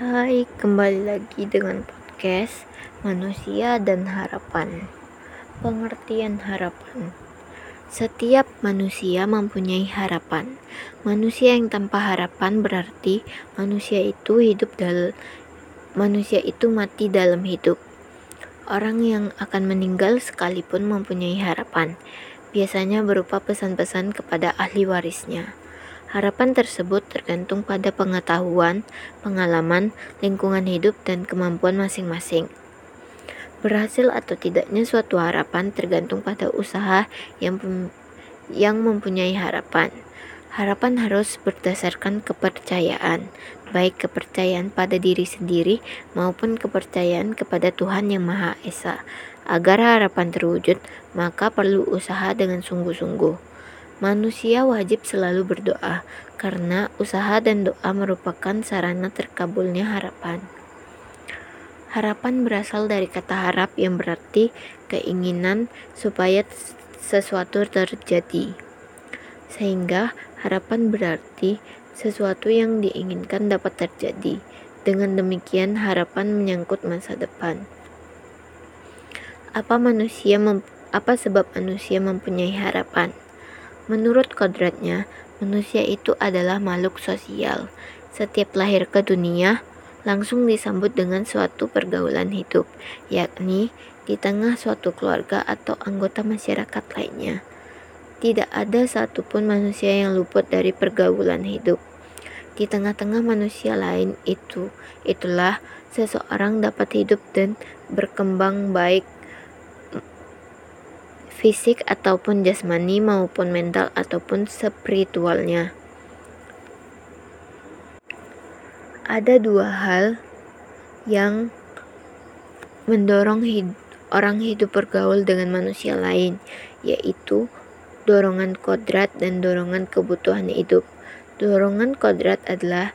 Hai, kembali lagi dengan podcast Manusia dan Harapan. Pengertian harapan. Setiap manusia mempunyai harapan. Manusia yang tanpa harapan berarti manusia itu hidup dalam manusia itu mati dalam hidup. Orang yang akan meninggal sekalipun mempunyai harapan, biasanya berupa pesan-pesan kepada ahli warisnya. Harapan tersebut tergantung pada pengetahuan, pengalaman, lingkungan hidup, dan kemampuan masing-masing. Berhasil atau tidaknya suatu harapan tergantung pada usaha yang yang mempunyai harapan. Harapan harus berdasarkan kepercayaan, baik kepercayaan pada diri sendiri maupun kepercayaan kepada Tuhan Yang Maha Esa. Agar harapan terwujud, maka perlu usaha dengan sungguh-sungguh. Manusia wajib selalu berdoa, karena usaha dan doa merupakan sarana terkabulnya harapan. Harapan berasal dari kata harap yang berarti keinginan supaya sesuatu terjadi. Sehingga harapan berarti sesuatu yang diinginkan dapat terjadi. Dengan demikian harapan menyangkut masa depan. Apa manusia apa sebab manusia mempunyai harapan? Menurut kodratnya, manusia itu adalah makhluk sosial. Setiap lahir ke dunia, langsung disambut dengan suatu pergaulan hidup, yakni di tengah suatu keluarga atau anggota masyarakat lainnya. Tidak ada satupun manusia yang luput dari pergaulan hidup. Di tengah-tengah manusia lain itu, itulah seseorang dapat hidup dan berkembang baik fisik ataupun jasmani maupun mental ataupun spiritualnya. Ada dua hal yang mendorong hid orang hidup bergaul dengan manusia lain, yaitu dorongan kodrat dan dorongan kebutuhan hidup. Dorongan kodrat adalah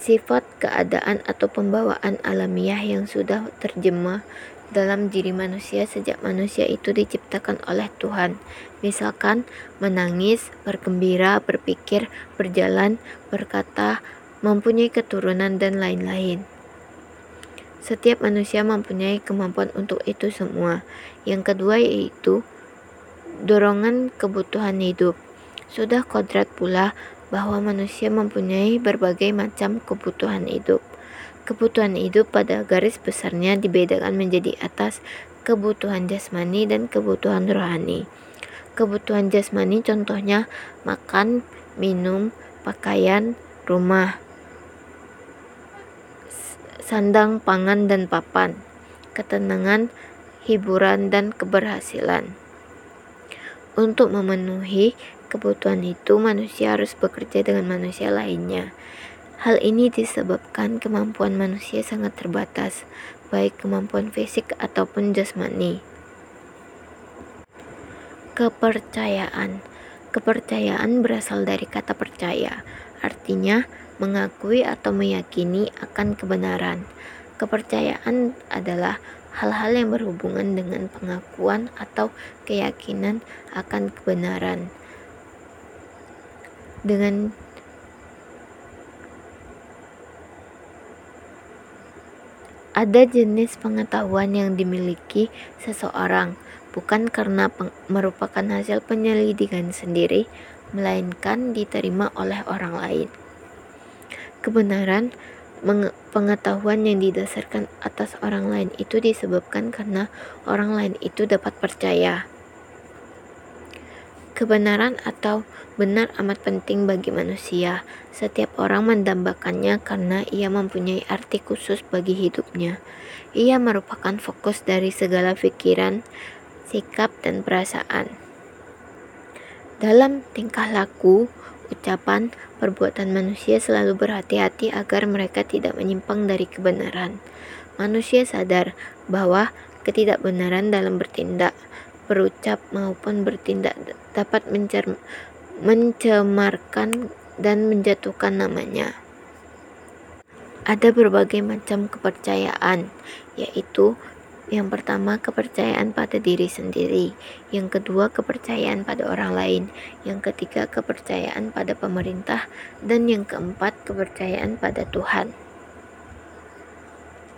sifat keadaan atau pembawaan alamiah yang sudah terjemah dalam diri manusia sejak manusia itu diciptakan oleh Tuhan. Misalkan menangis, bergembira, berpikir, berjalan, berkata, mempunyai keturunan dan lain-lain. Setiap manusia mempunyai kemampuan untuk itu semua. Yang kedua yaitu dorongan kebutuhan hidup. Sudah kodrat pula bahwa manusia mempunyai berbagai macam kebutuhan hidup. Kebutuhan hidup pada garis besarnya dibedakan menjadi atas kebutuhan jasmani dan kebutuhan rohani. Kebutuhan jasmani contohnya makan, minum, pakaian, rumah, sandang, pangan, dan papan, ketenangan, hiburan, dan keberhasilan. Untuk memenuhi kebutuhan itu, manusia harus bekerja dengan manusia lainnya. Hal ini disebabkan kemampuan manusia sangat terbatas, baik kemampuan fisik ataupun jasmani. Kepercayaan Kepercayaan berasal dari kata percaya, artinya mengakui atau meyakini akan kebenaran. Kepercayaan adalah hal-hal yang berhubungan dengan pengakuan atau keyakinan akan kebenaran. Dengan Ada jenis pengetahuan yang dimiliki seseorang bukan karena merupakan hasil penyelidikan sendiri, melainkan diterima oleh orang lain. Kebenaran pengetahuan yang didasarkan atas orang lain itu disebabkan karena orang lain itu dapat percaya. Kebenaran atau benar amat penting bagi manusia. Setiap orang mendambakannya karena ia mempunyai arti khusus bagi hidupnya. Ia merupakan fokus dari segala pikiran, sikap, dan perasaan. Dalam tingkah laku, ucapan, perbuatan manusia selalu berhati-hati agar mereka tidak menyimpang dari kebenaran. Manusia sadar bahwa ketidakbenaran dalam bertindak berucap maupun bertindak dapat mencemarkan dan menjatuhkan namanya. Ada berbagai macam kepercayaan, yaitu yang pertama, kepercayaan pada diri sendiri. Yang kedua, kepercayaan pada orang lain. Yang ketiga, kepercayaan pada pemerintah. Dan yang keempat, kepercayaan pada Tuhan.